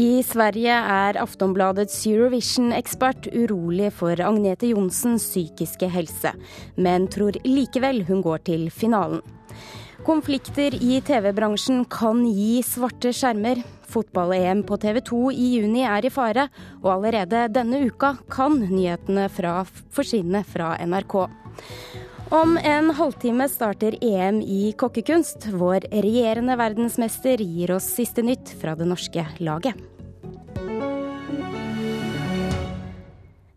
I Sverige er Aftonbladets Eurovision-ekspert urolig for Agnete Johnsens psykiske helse, men tror likevel hun går til finalen. Konflikter i TV-bransjen kan gi svarte skjermer. Fotball-EM på TV 2 i juni er i fare, og allerede denne uka kan nyhetene fra forsvinne fra NRK. Om en halvtime starter EM i kokkekunst. Vår regjerende verdensmester gir oss siste nytt fra det norske laget.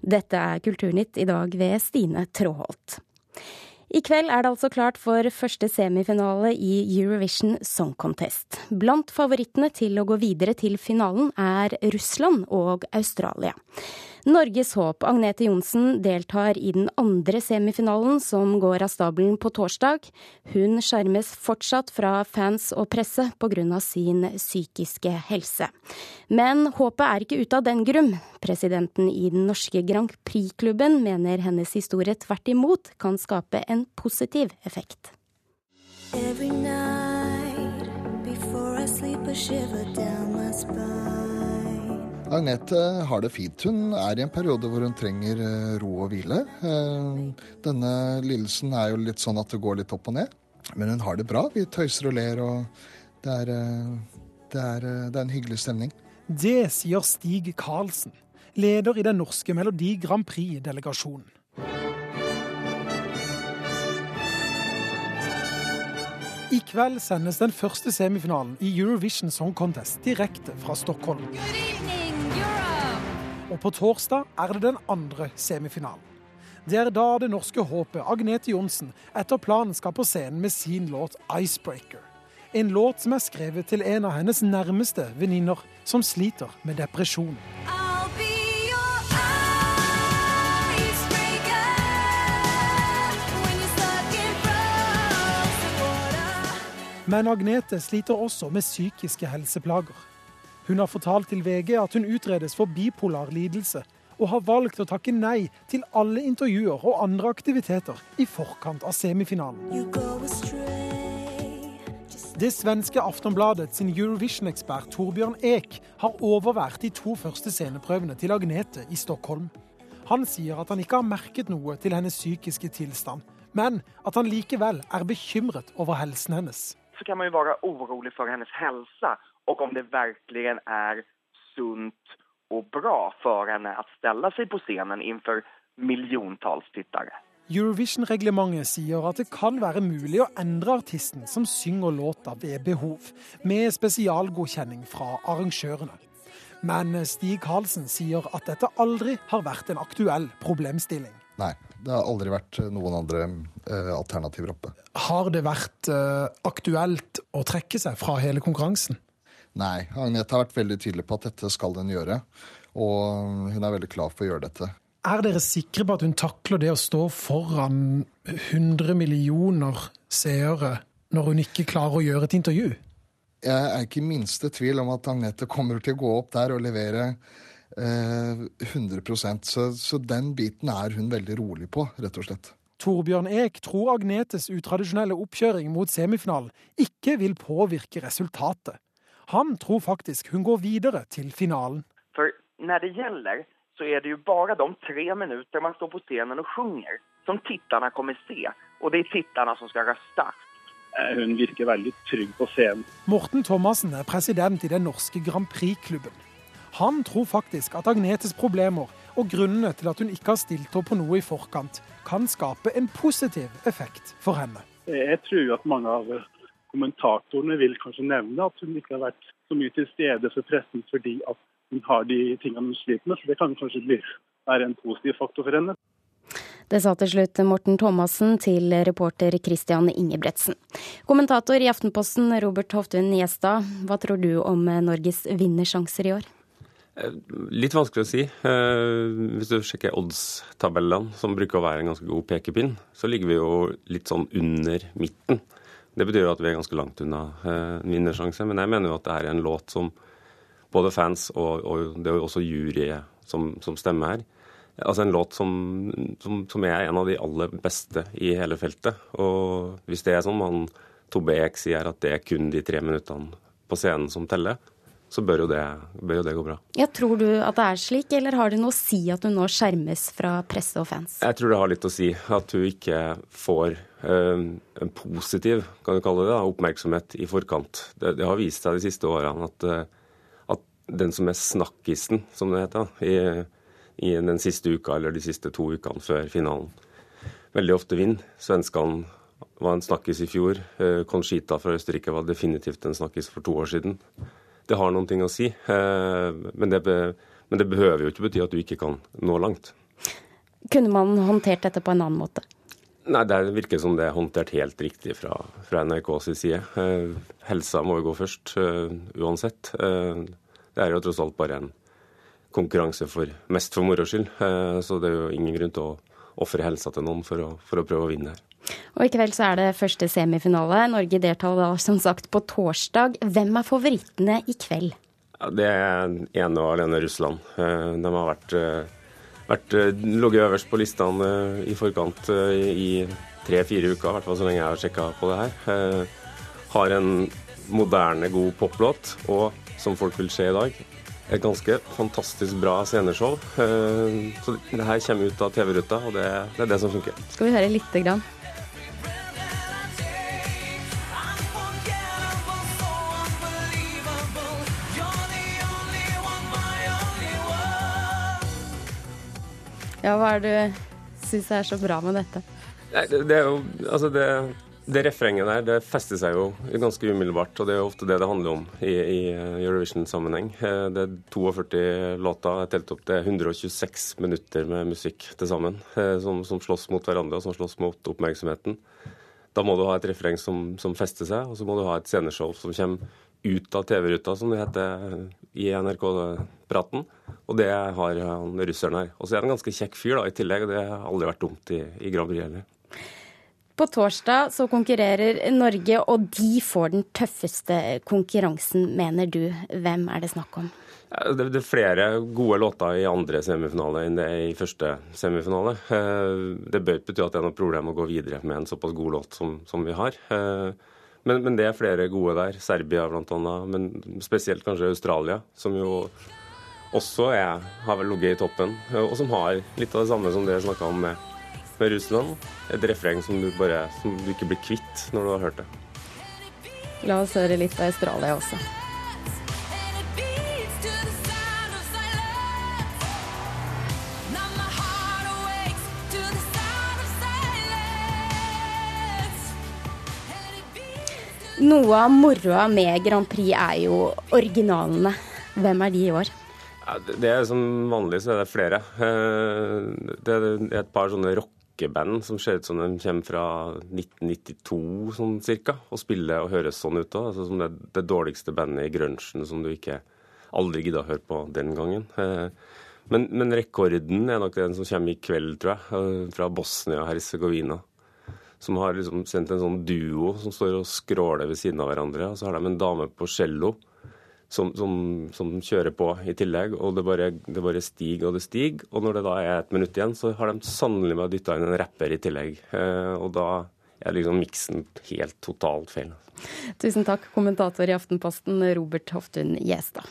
Dette er Kulturnytt i dag ved Stine Tråholt. I kveld er det altså klart for første semifinale i Eurovision Song Contest. Blant favorittene til å gå videre til finalen er Russland og Australia. Norges håp Agnete Johnsen deltar i den andre semifinalen som går av stabelen på torsdag. Hun skjermes fortsatt fra fans og presse pga. sin psykiske helse. Men håpet er ikke ute av den grunn. Presidenten i den norske Grand Prix-klubben mener hennes historie tvert imot kan skape en positiv effekt. Every night before I sleep, a shiver down my spine. Agnete har det fint. Hun er i en periode hvor hun trenger eh, ro og hvile. Eh, denne lidelsen er jo litt sånn at det går litt opp og ned. Men hun har det bra. Vi tøyser og ler, og det er, eh, det er, det er en hyggelig stemning. Det sier Stig Karlsen, leder i den norske Melodi Grand Prix-delegasjonen. I kveld sendes den første semifinalen i Eurovision Song Contest direkte fra Stockholm. Evening, Og på torsdag er det den andre semifinalen. Det er da det norske håpet Agnete Johnsen etter planen skal på scenen med sin låt 'Icebreaker'. En låt som er skrevet til en av hennes nærmeste venninner som sliter med depresjon. Men Agnete sliter også med psykiske helseplager. Hun har fortalt til VG at hun utredes for bipolar lidelse, og har valgt å takke nei til alle intervjuer og andre aktiviteter i forkant av semifinalen. Det svenske Aftonbladet sin Eurovision-ekspert Torbjørn Eek har overvært de to første sceneprøvene til Agnete i Stockholm. Han sier at han ikke har merket noe til hennes psykiske tilstand, men at han likevel er bekymret over helsen hennes. Kan man jo være orolig for hennes helse og om det virkelig er sunt og bra for henne å stelle seg på scenen inför miljontals tittare. Eurovision-reglementet sier at det kan være mulig å endre artisten som synger låta ved behov, med spesialgodkjenning fra arrangørene. Men Stig Karlsen sier at dette aldri har vært en aktuell problemstilling. Nei, det har aldri vært noen andre eh, alternativer oppe. Har det vært eh, aktuelt å trekke seg fra hele konkurransen? Nei, Agnete har vært veldig tydelig på at dette skal hun gjøre. Og hun er veldig klar for å gjøre dette. Er dere sikre på at hun takler det å stå foran 100 millioner seere når hun ikke klarer å gjøre et intervju? Jeg er ikke i minste tvil om at Agnete kommer til å gå opp der og levere eh, 100% så, så den biten er hun veldig rolig på, rett og slett. Torbjørn Eek tror Agnetes utradisjonelle oppkjøring mot semifinalen ikke vil påvirke resultatet. Han tror faktisk hun går videre til finalen. For når det gjelder, så er det jo bare de tre minutter man står på scenen og synger, som titterne kommer se. Og det er titterne som skal røste. Eh, hun virker veldig trygg på scenen. Morten Thomassen er president i den norske Grand Prix-klubben. Han tror faktisk at Agnetes problemer og grunnene til at hun ikke har stilt opp på noe i forkant, kan skape en positiv effekt for henne. Jeg tror at mange av kommentatorene vil kanskje nevne at hun ikke har vært så mye til stede for pressen fordi at hun har de tingene hun sliter med. Så det kan kanskje bli, være en positiv faktor for henne. Det sa til slutt Morten Thomassen til reporter Christian Ingebretsen. Kommentator i Aftenposten Robert Hoftun Gjestad, hva tror du om Norges vinnersjanser i år? Eh, litt vanskelig å si. Eh, hvis du sjekker odds-tabellene, som bruker å være en ganske god pekepinn, så ligger vi jo litt sånn under midten. Det betyr jo at vi er ganske langt unna eh, en vinnersjanse. Men jeg mener jo at det er en låt som både fans og, og det er jo også juryet som, som, stemmer her. Altså en låt som, som, som, er en av de aller beste i hele feltet. Og hvis det er som han Tobbe Ek sier, at det er kun de tre minuttene på scenen som teller, så bør jo, det, bør jo det gå bra. Ja, Tror du at det er slik, eller har det noe å si at hun nå skjermes fra presse og fans? Jeg tror det har litt å si at hun ikke får eh, en positiv kan du kalle det, da, oppmerksomhet i forkant. Det, det, har vist seg de siste årene at, at den som er snakkisen, som det heter, i, i den siste uka eller de siste to ukene før finalen, veldig ofte vinner. Svenskene var en snakkis i fjor. Conchita fra Østerrike var definitivt en snakkis for to år siden det har noen ting å si. Eh, men det, men det behøver jo ikke bety at du ikke kan nå langt. Kunne man håndtert dette på en annen måte? Nei, Det virker som det er håndtert helt riktig fra, fra NRKs side. Eh, helsa må jo gå først, uh, uansett. Det er jo tross alt bare en konkurranse for mest for moro skyld. Så det er jo ingen grunn til å ofre helsa til noen for å, for å prøve å vinne her. Og I kveld så er det første semifinale. Norge deltar da som sagt på torsdag. Hvem er favorittene i kveld? Ja, det er ene og alene Russland. Eh, de har vært, eh, vært eh, ligget øverst på listene i forkant i tre-fire uker, i hvert fall så lenge jeg har sjekka på det her. Har en moderne, god poplåt, og som folk vil se i dag, et ganske fantastisk bra sceneshow. Så det her kommer ut av TV-ruta, og det, det er det som funker. Skal vi høre lite grann? Ja, hva er det du syns er så bra med dette? Nei, det, det, er jo Altså, det, det refrenget der det fester seg jo ganske umiddelbart, og det er jo ofte det det handler om i, i Eurovision-sammenheng. Eh, det er 42 låter, jeg telte opp det er 126 minutter med musikk til sammen, eh, som, som slåss mot hverandre og som slåss mot oppmerksomheten. Da må du ha et refreng som, som fester seg, og så må du ha et sceneshow som kommer ut av TV-ruta, som det heter i NRK-praten. Og det har han russeren her. Og så er han en ganske kjekk fyr da, i tillegg, og det har aldri vært dumt i, i Grand Prix heller. På torsdag så konkurrerer Norge, og de får den tøffeste konkurransen, mener du. Hvem er det snakk om? Det, er flere gode låter i andre semifinale enn det er i første semifinale. Eh, det bør ikke bety at det er noe problem å gå videre med en såpass god låt som, som vi har. Men, men, det er flere gode der. Serbia bl.a., men spesielt kanskje Australia, som jo også er, har vel ligget i toppen, og som har litt av det samme som det jeg snakka om med, med, Russland. Et refreng som du, bare, som du ikke blir kvitt når du har hørt det. La oss høre litt av Australia også. Noe av moroa med Grand Prix er jo originalene. Hvem er de i år? Ja, det er Som vanlig så er det flere. Eh, det er et par sånne rockeband som ser ut som de kommer fra 1992 sånn cirka, og spiller og høres sånn ut òg. Altså, som det, det dårligste bandet i grunchen som du ikke aldri gidda å høre på den gangen. Eh, men, men rekorden er nok den som kommer i kveld, tror jeg, eh, fra Bosnia-Hercegovina som har liksom sendt en sånn duo som står og skråler ved siden av hverandre. Og så har de en dame på cello som, som, som, kjører på i tillegg. Og det bare, det bare, stiger og det stiger. Og når det da er et minutt igjen, så har de sannelig meg dytta inn en rapper i tillegg. Eh, og da er liksom miksen helt totalt feil. Tusen takk, kommentator i Aftenposten Robert Hoftun Gjestad.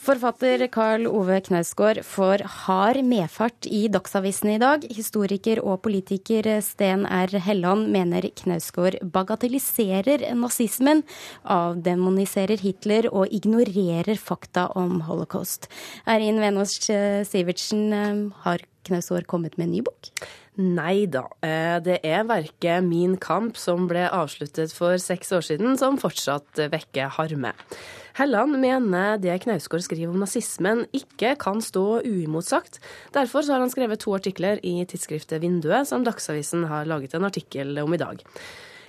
Forfatter Karl Ove Knausgård får hard medfart i Dagsavisen i dag. Historiker og politiker Sten R. Helland mener Knausgård bagatelliserer nazismen, avdemoniserer Hitler og ignorerer fakta om holocaust. Erin Venås Sivertsen, har Knausgård kommet med en ny bok? Nei da. Eh, det er verket Min kamp, som ble avsluttet for seks år siden, som fortsatt vekker harme. Helland mener det Knausgård skriver om nazismen ikke kan stå uimotsagt. Derfor har han skrevet to artikler i tidsskriftet Vinduet, som Dagsavisen har laget en artikkel om i dag.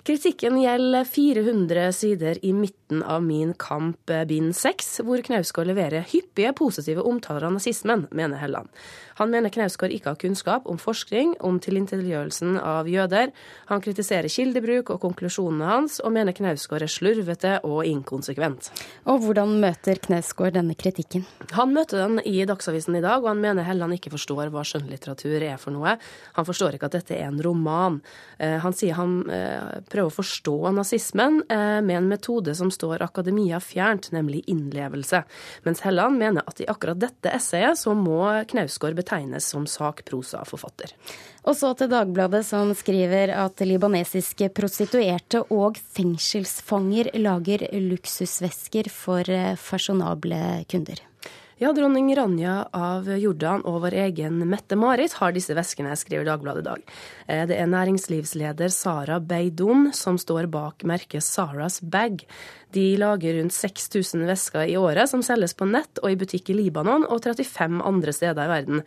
Kritikken gjelder 400 sider i midten av Min kamp bind 6, hvor Knausgård leverer hyppige positive omtaler av nazismen, mener Helland. Han mener Knausgård ikke har kunnskap om forskning om tilintetgjørelsen av jøder. Han kritiserer kildebruk og konklusjonene hans, og mener Knausgård er slurvete og inkonsekvent. Og hvordan møter Knausgård denne kritikken? Han møter den i Dagsavisen i dag, og han mener Helland ikke forstår hva skjønnlitteratur er for noe. Han forstår ikke at dette er en roman. Eh, han sier han prøver å forstå nazismen eh, med en metode som står akademia fjernt, nemlig innlevelse. Mens Helland mener at i akkurat dette essayet så må Knausgård betegnes som sakprosaforfatter. Og så til Dagbladet, som skriver at libanesiske prostituerte og fengselsfanger lager luksusvesker for eh, fasjonable kunder. Ja, dronning Ranja av Jordan og vår egen Mette-Marit har disse veskene, skriver Dagbladet i dag. Eh, det er næringslivsleder Sara Beidon som står bak merket Saras Bag. De lager rundt 6000 vesker i året som selges på nett og i butikk i Libanon og 35 andre steder i verden.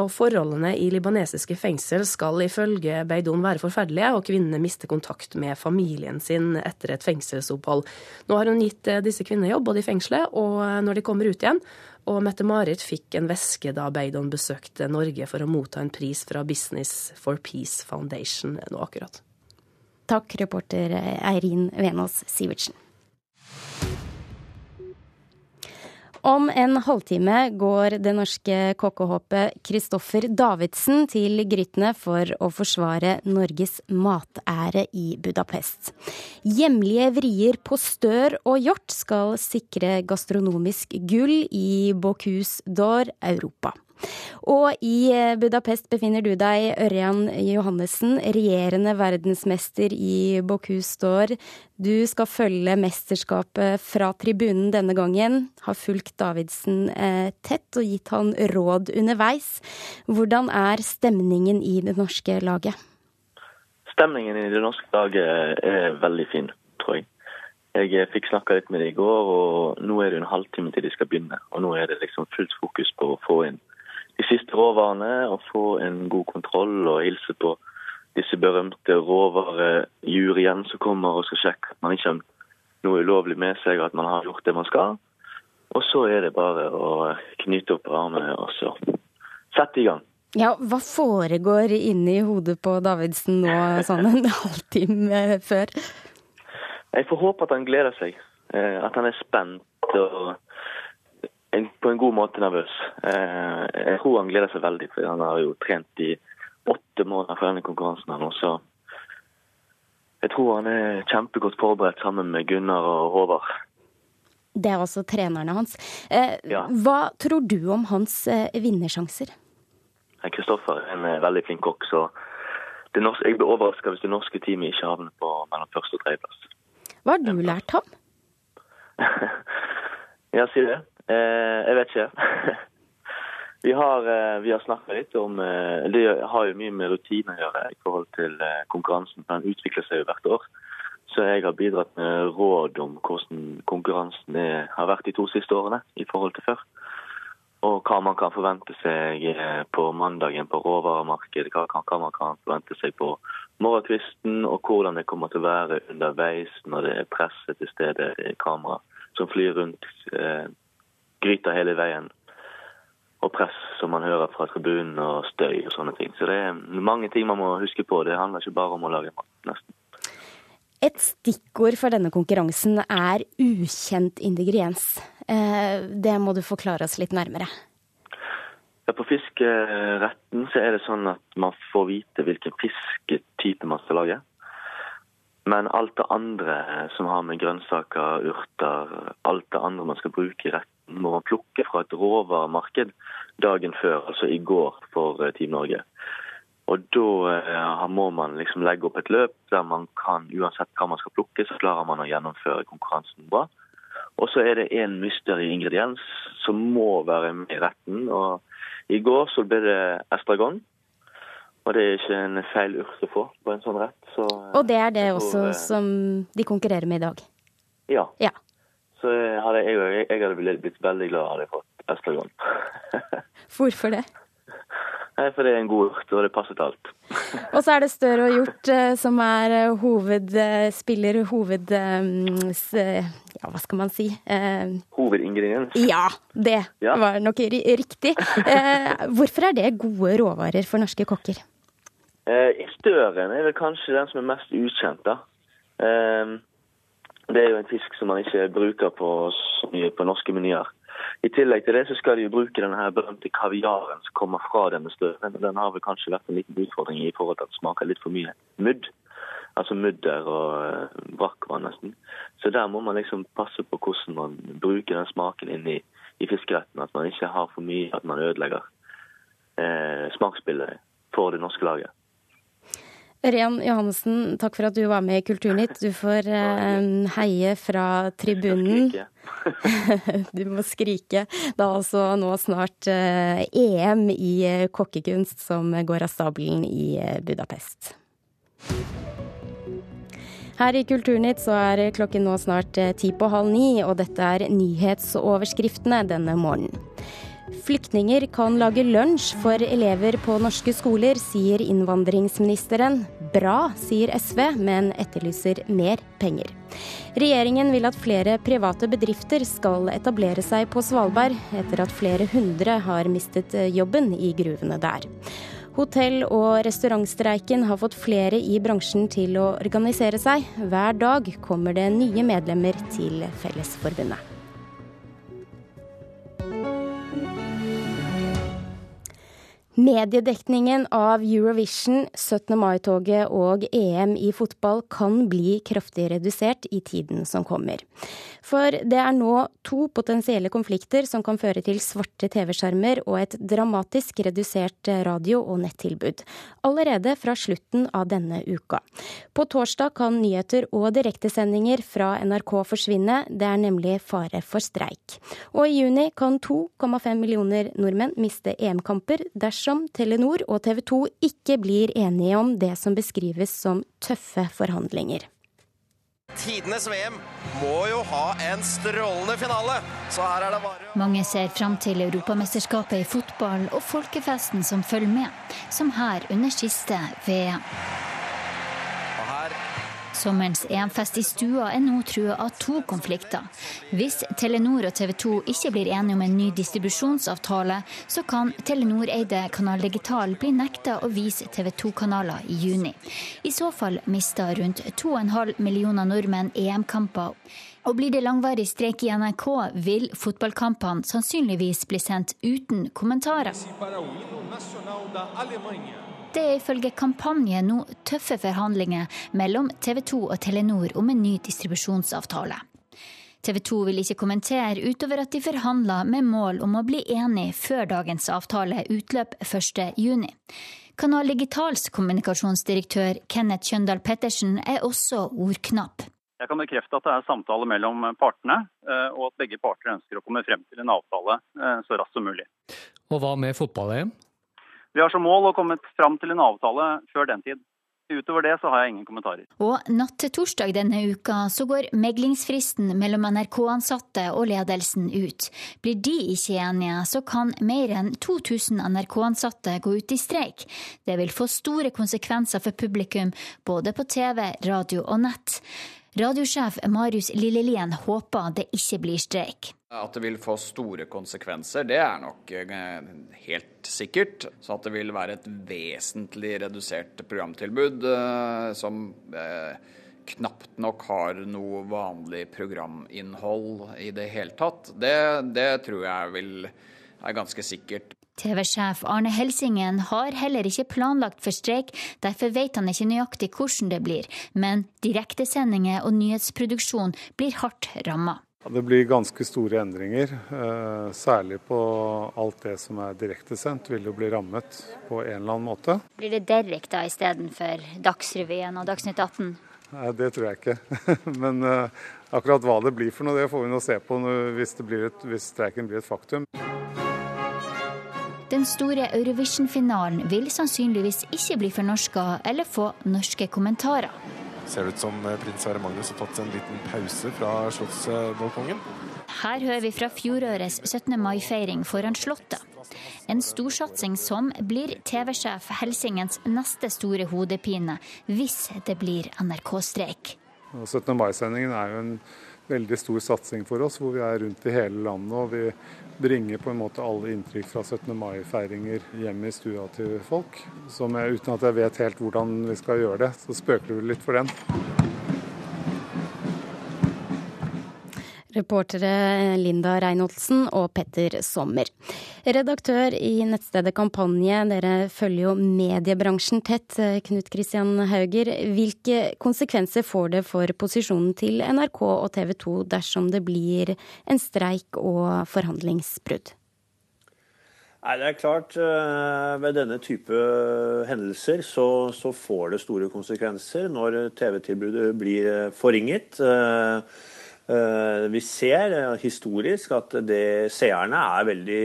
Og Forholdene i libanesiske fengsel skal ifølge Beidon være forferdelige, og kvinnene mister kontakt med familien sin etter et fengselsopphold. Nå har hun gitt eh, disse kvinnene jobb både i fengselet og eh, når de kommer ut igjen. Og Mette-Marit fikk en veske da Beidon besøkte Norge for å motta en pris fra Business for Peace Foundation nå akkurat. Takk, reporter Eirin Venås Sivertsen. Om en halvtime går det norske kokkehåpet Kristoffer Davidsen til Grytene for å forsvare Norges matære i Budapest. Hjemlige vrier på stør og hjort skal sikre gastronomisk gull i Bocuse d'Or Europa. Og i eh, Budapest befinner du deg, Ørjan Johannessen, regjerende verdensmester i Bocuse d'Or. Du skal følge mesterskapet fra tribunen denne gangen. Har fulgt Davidsen eh, tett og gitt han råd underveis. Hvordan er stemningen i det norske laget? Stemningen i det norske laget er veldig fin, tror jeg. Jeg fikk snakka litt med dem i går, og nå er det en halvtime til de skal begynne. Og nå er det liksom fullt fokus på å få inn de siste råvarene og få en god kontroll og hilse på disse berømte råvarejuryene som kommer og skal sjekke at man ikke har noe ulovlig med seg, at man har gjort det man skal. Og så er det bare å knyte opp armene og så sette i gang. Ja, Hva foregår inni hodet på Davidsen nå sånn en halvtime før? Jeg får håpe at han gleder seg. Eh, at han er spent og en, på en god måte nervøs. Eh, jeg tror han gleder seg veldig, for han har jo trent i åtte måneder for denne konkurransen. her nå, så jeg tror han er kjempegodt forberedt sammen med Gunnar og Håvard. Det er også trenerne hans. Eh, ja. Hva tror du om hans eh, vinnersjanser? Kristoffer er en veldig flink kokk, så norske, jeg blir overraska hvis det norske teamet ikke havner på mellom første og tredjeplass. Hva har du lært ham? ja, si det. Eh, jeg vet ikke. vi har, eh, vi har snakka litt om eh, Det har jo mye med rutine å gjøre i forhold til konkurransen. Den utvikler seg jo hvert år. Så jeg har bidratt med råd om hvordan konkurransen har vært de to siste årene i forhold til før. Og hva man kan forvente seg på mandagen på råvaremarkedet. Hva, hva, man kan forvente seg på morgenkvisten, og hvordan det kommer til å være underveis når det er presse til stede, kamera som flyr rundt gryta hele veien. Og press som man hører fra tribunen, og støy og sånne ting. Så det er mange ting man må huske på. Det handler ikke bare om å lage mat, nesten. Et stikkord for denne konkurransen er ukjent ingrediens. Eh, det må du forklare oss litt nærmere. Ja, På fiskeretten så er det sånn at man får vite hvilken fisketype man skal lage. Men alt det andre som har med grønnsaker, urter, alt det andre man skal bruke i retten, må plukke fra et råvaremarked dagen før, altså i går for eh, Team Norge. Og da uh, må man liksom legge opp et løp der man kan, uansett hva man skal plukke, så klarer man å gjennomføre konkurransen bra. Og så er det en mystery ingrediens som må være med i retten. Og i går så ble det estragon. Og det er ikke en feil urt å få på en sånn rett. Så, og det er det også uh, som de konkurrerer med i dag? Ja. ja. Så hadde jeg, jeg, jeg hadde blitt veldig glad hadde jeg fått estragon. Hvorfor det? Nei, For det er en god urt, og det passer til alt. Og så er det Støre og Hjort som er hovedspiller, hoved... Ja, hva skal man si? Hovedingrediens? Ja, det ja. var nok riktig. Hvorfor er det gode råvarer for norske kokker? Støren er vel kanskje den som er mest ukjent, da. Det er jo en fisk som man ikke bruker på på norske menyer. I tillegg til det så skal de jo bruke denne berømte kaviaren som kommer fra denne støven. Den har vel kanskje vært en liten utfordring i forhold til at det smaker litt for mye mudd. Altså mudder og eh, brakkvann nesten. Så der må man liksom passe på hvordan man bruker den smaken inn i, i fiskeretten. At man ikke har for mye at man ødelegger eh, smaksbildet for det norske laget. Ørjan Johannessen, takk for at du var med i Kulturnytt. Du får eh, heie fra tribunen. du må skrike. Det er altså nå snart eh, EM i eh, kokkekunst som går av stabelen i Budapest. Her i Kulturnytt så er klokken nå snart ti på halv ni, og dette er nyhetsoverskriftene denne morgenen. Flyktninger kan lage lunsj for elever på norske skoler, sier innvandringsministeren. Bra, sier SV, men etterlyser mer penger. Regjeringen vil at flere private bedrifter skal etablere seg på Svalbard, etter at flere hundre har mistet jobben i gruvene der. Hotell- og restaurantstreiken har fått flere i bransjen til å organisere seg. Hver dag kommer det nye medlemmer til Fellesforbundet. Mediedekningen av Eurovision, 17. mai-toget og EM i fotball kan bli kraftig redusert i tiden som kommer. For det er nå to potensielle konflikter som kan føre til svarte TV-skjermer og et dramatisk redusert radio- og nettilbud. Allerede fra slutten av denne uka. På torsdag kan nyheter og direktesendinger fra NRK forsvinne. Det er nemlig fare for streik. Og i juni kan 2,5 millioner nordmenn miste EM-kamper dersom Telenor og TV 2 ikke blir enige om det som beskrives som tøffe forhandlinger. Tidenes VM må jo ha en strålende finale, så her er det bare Mange ser fram til Europamesterskapet i fotball og folkefesten som følger med, som her under siste VM. Sommerens EM-fest i stua er nå trua av to konflikter. Hvis Telenor og TV 2 ikke blir enige om en ny distribusjonsavtale, så kan Telenor-eide Kanal Digital bli nekta å vise TV 2-kanaler i juni. I så fall mister rundt 2,5 millioner nordmenn EM-kamper. Og blir det langvarig streik i NRK, vil fotballkampene sannsynligvis bli sendt uten kommentarer. Det er ifølge Kampanje nå tøffe forhandlinger mellom TV 2 og Telenor om en ny distribusjonsavtale. TV 2 vil ikke kommentere utover at de forhandler med mål om å bli enig før dagens avtale utløp 1.6. Kanal Digitals kommunikasjonsdirektør Kenneth Kjøndal Pettersen er også ordknapp. Jeg kan bekrefte at det er samtale mellom partene, eh, og at begge parter ønsker å komme frem til en avtale eh, så raskt som mulig. Og hva med fotball-EM? Vi har som mål å komme fram til en avtale før den tid. Utover det så har jeg ingen kommentarer. Og natt til torsdag denne uka så går meglingsfristen mellom NRK-ansatte og ledelsen ut. Blir de ikke enige, så kan mer enn 2000 NRK-ansatte gå ut i streik. Det vil få store konsekvenser for publikum, både på TV, radio og nett. Radiosjef Marius Lillelien håper det ikke blir streik. At det vil få store konsekvenser, det er nok eh, helt sikkert. Så at det vil være et vesentlig redusert programtilbud eh, som eh, knapt nok har noe vanlig programinnhold i det hele tatt, det, det tror jeg vil er ganske sikkert. TV-sjef Arne Helsingen har heller ikke planlagt for streik, derfor vet han ikke nøyaktig hvordan det blir, men direktesendinger og nyhetsproduksjon blir hardt ramma. Det blir ganske store endringer. Eh, særlig på alt det som er direktesendt, vil jo bli rammet på en eller annen måte. Blir det Derek da istedenfor Dagsrevyen og Dagsnytt 18? Nei, Det tror jeg ikke. Men eh, akkurat hva det blir for noe, det får vi nå se på hvis, et, hvis streiken blir et faktum. Den store Eurovision-finalen vil sannsynligvis ikke bli fornorska eller få norske kommentarer. Ser det ut som eh, prins Sverre Magnus har tatt en liten pause fra slottsbalkongen? Her hører vi fra fjorårets 17. mai-feiring foran Slottet. En storsatsing som blir TV-sjef Helsingens neste store hodepine, hvis det blir NRK-streik. 17. mai-sendingen er jo en veldig stor satsing for oss, hvor vi er rundt i hele landet. og vi bringer på en måte alle inntrykk fra 17. mai-feiringer hjem i stua til folk. Jeg, uten at jeg vet helt hvordan vi skal gjøre det, så spøker vi litt for den. Reportere Linda Reinholdsen og Petter Sommer. Redaktør i nettstedet Kampanje, dere følger jo mediebransjen tett. Knut Kristian Hauger, hvilke konsekvenser får det for posisjonen til NRK og TV 2 dersom det blir en streik og forhandlingsbrudd? Nei, det er klart, eh, Ved denne type hendelser så, så får det store konsekvenser når TV-tilbudet blir forringet. Eh, vi ser eh, historisk at det, seerne er veldig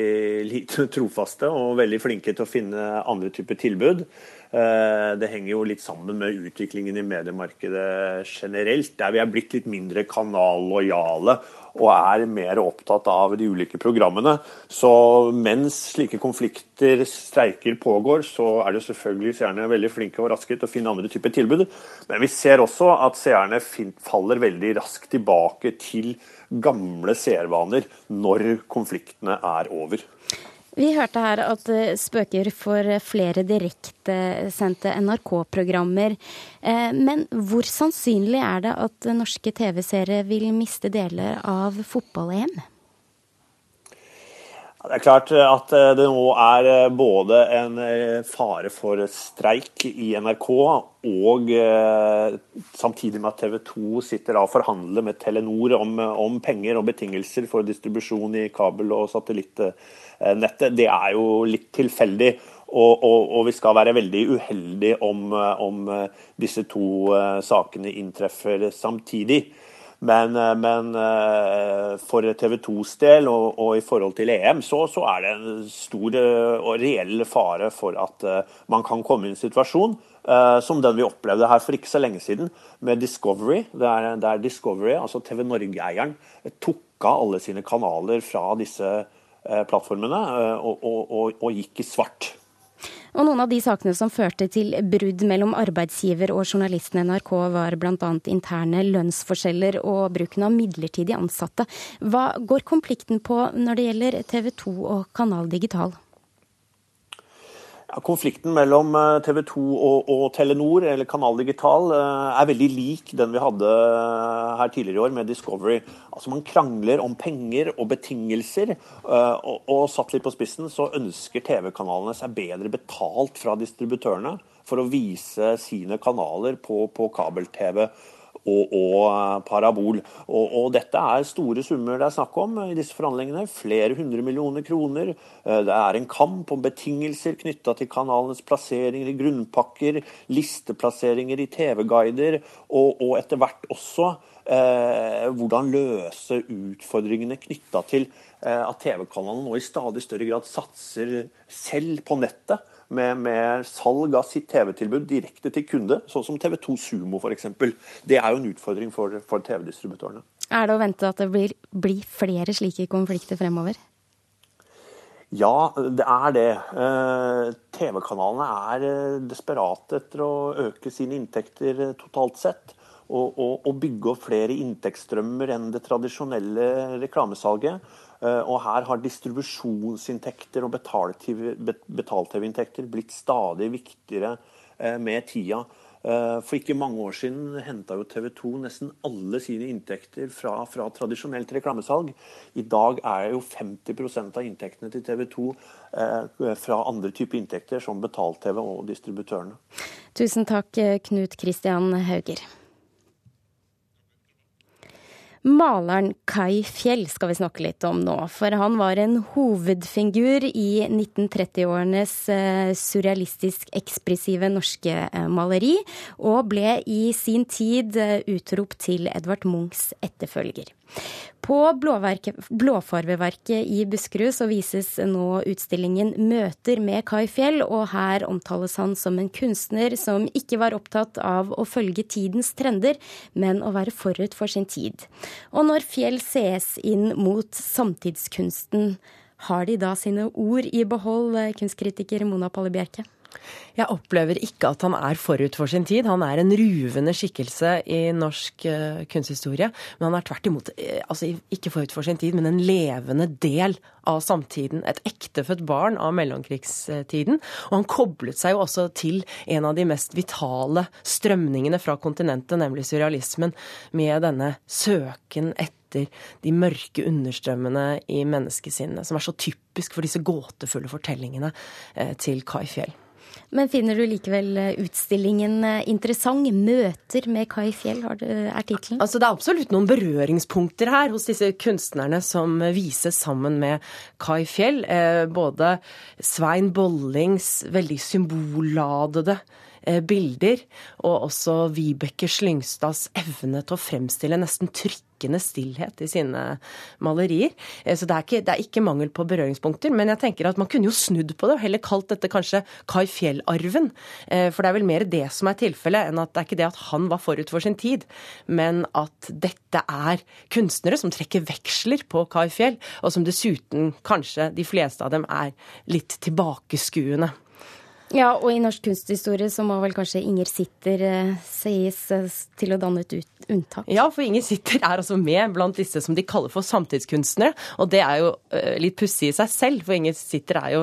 lite trofaste og veldig flinke til å finne andre typer tilbud. Eh, det henger jo litt sammen med utviklingen i mediemarkedet generelt, der vi er blitt litt mindre kanallojale og er mer opptatt av de ulike programmene. Så mens slike konflikter, streiker, pågår, så er det selvfølgelig seerne veldig flinke og raske til å finne andre typer tilbud. Men vi ser også at seerne faller veldig raskt tilbake til gamle seervaner når konfliktene er over. Vi hørte her at spøker for flere direktesendte NRK-programmer. Eh, men hvor sannsynlig er det at norske TV-seere vil miste deler av fotball-EM? Det er klart at eh, det nå er eh, både en eh, fare for streik i NRK, og samtidig med at TV 2 sitter og forhandler med Telenor om, om, penger og betingelser for distribusjon i kabel- og satellittnettet. Det er jo litt tilfeldig. Og, og, og, vi skal være veldig uheldige om, om disse to sakene inntreffer samtidig. Men, eh, men eh, for TV 2s del og, og, i forhold til EM, så, så, er det en stor eh, og reell fare for at man kan komme i en situasjon som den vi opplevde her for ikke så lenge siden med Discovery. Der, der Discovery, altså TV Norge-eieren, tok av alle sine kanaler fra disse plattformene og, og, og gikk i svart. Og noen av de sakene som førte til brudd mellom arbeidsgiver og journalisten NRK, var bl.a. interne lønnsforskjeller og bruken av midlertidig ansatte. Hva går konflikten på når det gjelder TV 2 og Kanal Digital? Konflikten mellom eh, TV 2 og, og, Telenor, eller Kanal Digital, eh, er veldig lik den vi hadde eh, her tidligere i år med Discovery. Altså Man krangler om penger og betingelser, og, og satt litt på spissen så ønsker TV-kanalene seg bedre betalt fra distributørene for å vise sine kanaler på, på kabel-TV og, og eh, parabol. Og, og, dette er store summer det er snakk om i disse forhandlingene. Flere hundre millioner kroner. Eh, det er en kamp om betingelser knytta til kanalenes plasseringer i grunnpakker, listeplasseringer i TV-guider, og, og, etter hvert også eh, hvordan løse utfordringene knytta til eh, at TV-kanalene nå i stadig større grad satser selv på nettet med, med salg av sitt TV-tilbud direkte til kunde, sånn som TV2 Sumo f.eks. Det er jo en utfordring for, for TV-distributørene. Er det å vente at det blir, blir flere slike konflikter fremover? Ja, det er det. Eh, TV-kanalene er eh, desperate etter å øke sine inntekter eh, totalt sett. Og, og, og bygge opp flere inntektsstrømmer enn det tradisjonelle reklamesalget. Eh, og her har distribusjonsinntekter og betal-TV-inntekter blitt stadig viktigere eh, med tida. Eh, for ikke mange år siden henta jo TV 2 nesten alle sine inntekter fra, fra, tradisjonelt reklamesalg. I dag er jo 50% av inntektene til TV 2 fra andre typer inntekter, som betalt-TV og distributørene. Tusen takk, Knut Kristian Hauger. Maleren Kai Fjell skal vi snakke litt om nå, for han var en hovedfigur i 1930-årenes eh, surrealistisk ekspressive norske eh, maleri, og ble i sin tid eh, utropt til Edvard Munchs etterfølger. På Blåfarveverket i Buskerud så vises nå utstillingen 'Møter med Kai Fjell', og her omtales han som en kunstner som ikke var opptatt av å følge tidens trender, men å være forut for sin tid. Og når fjell sees inn mot samtidskunsten, har de da sine ord i behold, kunstkritiker Mona Palle Bjerke? Jeg opplever ikke at han er forut for sin tid. Han er en ruvende skikkelse i norsk uh, kunsthistorie. Men han er tvert imot uh, altså ikke forut for sin tid, men en levende del av samtiden. Et ektefødt barn av mellomkrigstiden. Og han koblet seg jo også til en av de mest vitale strømningene fra kontinentet, nemlig surrealismen, med denne søken etter de mørke understrømmene i menneskesinnet, som er så typisk for disse gåtefulle fortellingene uh, til Kai Fjell. Men finner du likevel eh, utstillingen eh, interessant? 'Møter med Kai Fjell' er tittelen. Altså, det er absolutt noen berøringspunkter her hos disse kunstnerne som vises sammen med Kai Fjell. Eh, både Svein Bollings veldig symbolladede bilder, og også Vibeke Slyngstads evne til å fremstille nesten trykkende stillhet i sine malerier. Eh, så det er, ikke, det er ikke mangel på berøringspunkter. Men jeg tenker at man kunne jo snudd på det og heller kalt dette kanskje Kai Fjell-arven. Eh, for det er vel mer det som er tilfellet, enn at det er ikke det at han var forut for sin tid, men at dette er kunstnere som trekker veksler på Kai Fjell, og som dessuten kanskje de fleste av dem er litt tilbakeskuende. Ja, og i norsk kunsthistorie så må vel kanskje Inger Sitter eh, sies eh, til å danne et unntak? Ja, for Inger Sitter er altså med blant disse som de kaller for samtidskunstnere. Og det er jo eh, litt pussig i seg selv, for Inger Sitter er jo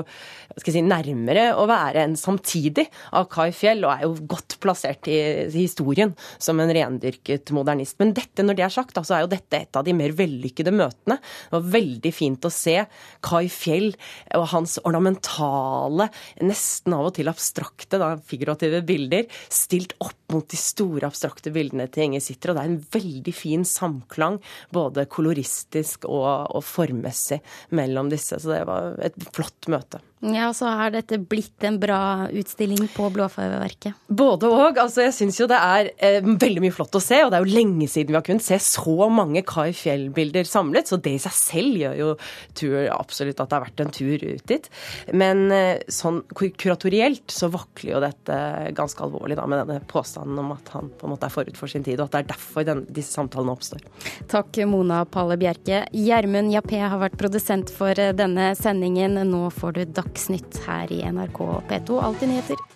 si, nærmere å være en samtidig av Kai Fjell, og er jo godt plassert i, i historien som en rendyrket modernist. Men dette, når det er sagt, så altså, er jo dette et av de mer vellykkede møtene. Det var veldig fint å se Kai Fjell og hans ornamentale, nesten av og til abstrakte, da, figurative bilder stilt opp mot de store abstrakte bildene til Inger Sitter. Og det er en veldig fin samklang, både koloristisk og, og formmessig, mellom disse. Så det var et flott møte. Ja, og så har dette blitt en bra utstilling på Blåfarverket? Både og. Altså, jeg syns jo det er eh, veldig mye flott å se, og det er jo lenge siden vi har kunnet se så mange Kai Fjell-bilder samlet, så det i seg selv gjør jo tur, absolutt at det har vært en tur ut dit. Men eh, sånn kuratorielt så vakler jo dette ganske alvorlig da, med denne påstanden om at han på en måte er forut for sin tid, og at det er derfor den, disse samtalene oppstår. Takk, Mona Palle Bjerke. Gjermund Jappé har vært produsent for eh, denne sendingen. Nå får du Dagsnytt her i NRK P2 Alltid nyheter.